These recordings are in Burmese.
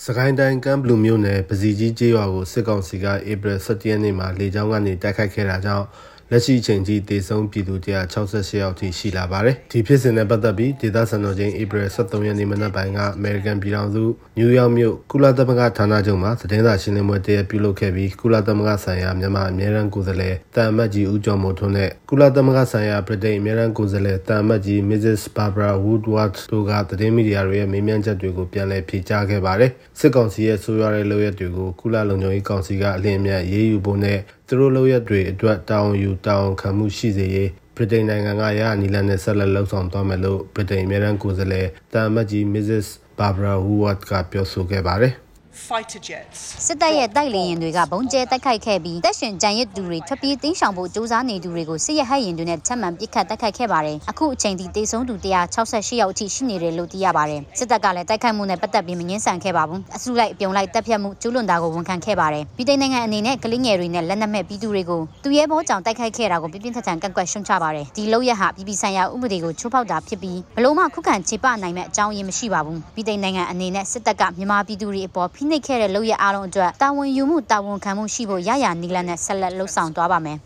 စကိုင်းတိုင်းကမ်ဘလူမြို့နယ်ပစီကြီးကျေးရွာကိုစစ်ကောင်စီကဧပြီ17ရက်နေ့မှာလေကြောင်းကနေတိုက်ခိုက်ခဲ့တာကြောင့် လက်ရှိအချိန်ထိတေဆုံးပြည်သူ168ယောက်ထိရှိလာပါတယ်။ဒီဖြစ်စဉ်နဲ့ပတ်သက်ပြီးဒေသစံတော်ချိန်ဧပြီ23ရက်နေ့မနက်ပိုင်းကအမေရိကန်ပြည်ထောင်စုနယူးယောက်မြို့ကုလသမဂ္ဂဌာနချုပ်မှာသတင်းစာရှင်းလင်းပွဲတရက်ပြုလုပ်ခဲ့ပြီးကုလသမဂ္ဂဆိုင်ရာမြန်မာအမြဲတမ်းကိုယ်စားလှယ်တန်အမတ်ကြီးဦးကျော်မိုးထွန်းနဲ့ကုလသမဂ္ဂဆိုင်ရာပြည်ထောင်အမြဲတမ်းကိုယ်စားလှယ်တန်အမတ်ကြီး Mrs. Barbara Woodward တို့ကသတင်းမီဒီယာတွေရဲ့မေးမြန်းချက်တွေကိုပြန်လည်ဖြေကြားခဲ့ပါတယ်။စစ်ကောင်စီရဲ့ဆိုးရွားတဲ့လုပ်ရက်တွေကိုကုလလုံခြုံရေးကောင်စီကအလင်းအမြတ်ရေးယူဖို့နဲ့ သူတို့လုပ်ရက်တွေအတွက်တာဝန်ယူတာဝန်ခံမှုရှိစေရေးဗြိတိန်နိုင်ငံကရနီလန်နဲ့ဆက်လက်လှုပ်ဆောင်သွားမယ်လို့ဗြိတိန်အမြဲတမ်းကိုယ်စားလှယ်တာမတ်ကြီး Mrs. Barbara Woodward ကပြောဆိုခဲ့ပါတယ်။ fighter jets စစ်တပ်ရဲ့တိုက်လေယာဉ်တွေကဘုံကျဲတိုက်ခိုက်ခဲ့ပြီးတပ်ရှင်ကြံရစ်သူတွေထွက်ပြေးတင်းရှောင်ဖို့စ조사နေသူတွေကိုစစ်ရဟတ်ရင်တွေနဲ့ချက်မှန်ပစ်ခတ်တိုက်ခိုက်ခဲ့ပါတယ်။အခုအချိန်ထိတေဆုံးသူ168ယောက်အထိရှိနေတယ်လို့သိရပါတယ်။စစ်တပ်ကလည်းတိုက်ခိုက်မှုနဲ့ပတ်သက်ပြီးမငင်းဆန်ခဲ့ပါဘူး။အစုလိုက်အပြုံလိုက်တပ်ဖြတ်မှုကျူးလွန်တာကိုဝန်ခံခဲ့ပါတယ်။ပြည်ထောင်နိုင်ငံအနေနဲ့ကလင်းငယ်တွေနဲ့လက်နက်မဲ့ပြည်သူတွေကိုသူရဲဘောကြောင့်တိုက်ခိုက်ခဲ့တာကိုပြပြင်းထန်ထန်ကန့်ကွက်ရှုံချပါတယ်။ဒီလောက်ရဟာပြည်ပြည်ဆိုင်ရာဥပဒေကိုချိုးဖောက်တာဖြစ်ပြီးဘလို့မှခုခံခြေပနိုင်မဲ့အကြောင်းရင်းမရှိပါဘူး။ပြည်ထောင်နိုင်ငံအနေနဲ့စစ်တပ်ကမြန်မာပြည်သူတွေအပေါ်ဖိနှိပ်ခဲ့တဲ့လောက်ရအားလုံးအတွက်တာဝန်ယူမှုတာဝန်ခံမှုရှိဖို့ရရနီလန်နဲ့ဆက်လက်လှုပ်ဆောင်သွားပါမယ်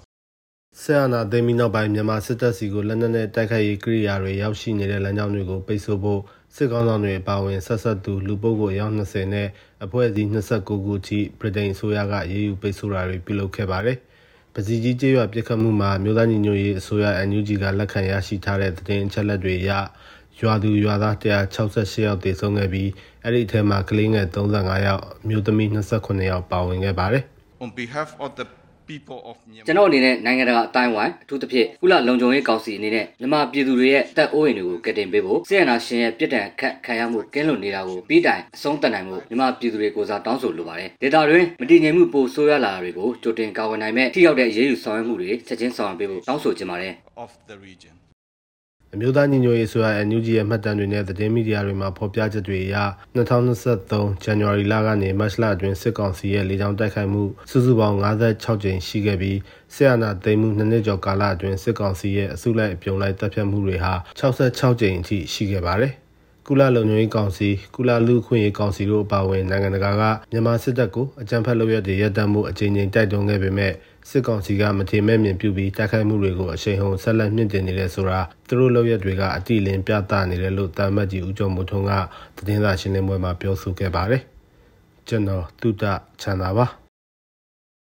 ဆရာနာသိမ်းပြီးနောက်ပိုင်းမြန်မာစစ်တပ်စီကိုလက်နက်နဲ့တိုက်ခိုက်ရေးကိရိယာတွေရောက်ရှိနေတဲ့လမ်းကြောင်းတွေကိုပိတ်ဆို့ဖို့စစ်ကောင်ဆောင်တွေအပါအဝင်ဆက်ဆက်သူလူပုဂ္ဂိုလ်အယောက်20နဲ့အဖွဲ့အစည်း29ခုထိဗြိတိန်အစိုးရကရေးယူပိတ်ဆို့တာတွေပြုလုပ်ခဲ့ပါတယ်။ပစီကြီးကျေးရွာပြစ်ခတ်မှုမှာမြို့သားညီညွတ်ရေးအစိုးရ NUG ကလက်ခံရရှိထားတဲ့သတင်းအချက်အလက်တွေအရ ရွာသူရွာသား168ယောက်သေဆုံးခဲ့ပြီးအဲ့ဒီအထက်မှာကလေးငယ်35ယောက်မြို့သမီး28ယောက်ပါဝင်ခဲ့ပါတယ် on behalf of the people of ကျွန်တော်အနေနဲ့နိုင်ငံတကာအတိုင်းဝိုင်းအထူးသဖြင့်ကုလလုံခြုံရေးကောင်စီအနေနဲ့မြန်မာပြည်သူတွေရဲ့တပ်အိုးအိမ်တွေကိုကယ်တင်ပေးဖို့စစ်အာဏာရှင်ရဲ့ပြစ်ဒဏ်ခတ်ခံရမှုကင်းလွတ်နေတာကိုပြီးတိုင်အဆုံးသတ်နိုင်မှုမြန်မာပြည်သူတွေကိုစားတောင်းဆိုလိုပါတယ်။ဒေတာတွင်မတည်ငြိမ်မှုပိုဆိုးရလာတာတွေကိုကြိုတင်ကာကွယ်နိုင်မဲ့ထိရောက်တဲ့အရေးယူဆောင်ရွက်မှုတွေချက်ချင်းဆောင်ရွက်ပေးဖို့တောင်းဆိုချင်ပါတယ်။ of the region အမျိုးသားညီညွတ်ရေးဆိုရ NUG ရဲ့မှတ်တမ်းတွေနဲ့သတင်းမီဒီယာတွေမှာဖော်ပြချက်တွေအရ2023ဇန်နဝါရီလကနေမတ်လအတွင်းစစ်ကောင်စီရဲ့လေကြောင်းတိုက်ခိုက်မှုစုစုပေါင်း56ကြိမ်ရှိခဲ့ပြီးဆရာနာသိမ်းမှုနှစ်နှစ်ကျော်ကာလအတွင်းစစ်ကောင်စီရဲ့အစုလိုက်အပြုံလိုက်တပ်ဖြတ်မှုတွေဟာ66ကြိမ်အထိရှိခဲ့ပါတယ်။ ကုလလုံခြုံရေးကောင်စီကုလလူ့ခွင့်ရေးကောင်စီတို့အပါအဝင်နိုင်ငံတကာကမြန်မာစစ်တပ်ကိုအကြမ်းဖက်လုပ်ရတဲ့ရပ်တန့်မှုအကြိမ်ကြိမ်တိုက်တွန်းခဲ့ပေမဲ့စစ်ကောင်စီကမထေမဲ့မြင်ပြုပြီးတိုက်ခိုက်မှုတွေကိုအရှိန်ဟုန်ဆက်လက်မြင့်တင်နေတယ်ဆိုတာသူတို့လုပ်ရက်တွေကအတိလင်းပြသနေတယ်လို့တာမတ်ကြီးဦးကျော်မိုးထွန်းကသတင်းစာရှင်းလင်းပွဲမှာပြောဆိုခဲ့ပါတယ်ကျွန်တော်တုဒ္ဒချန်တာပါ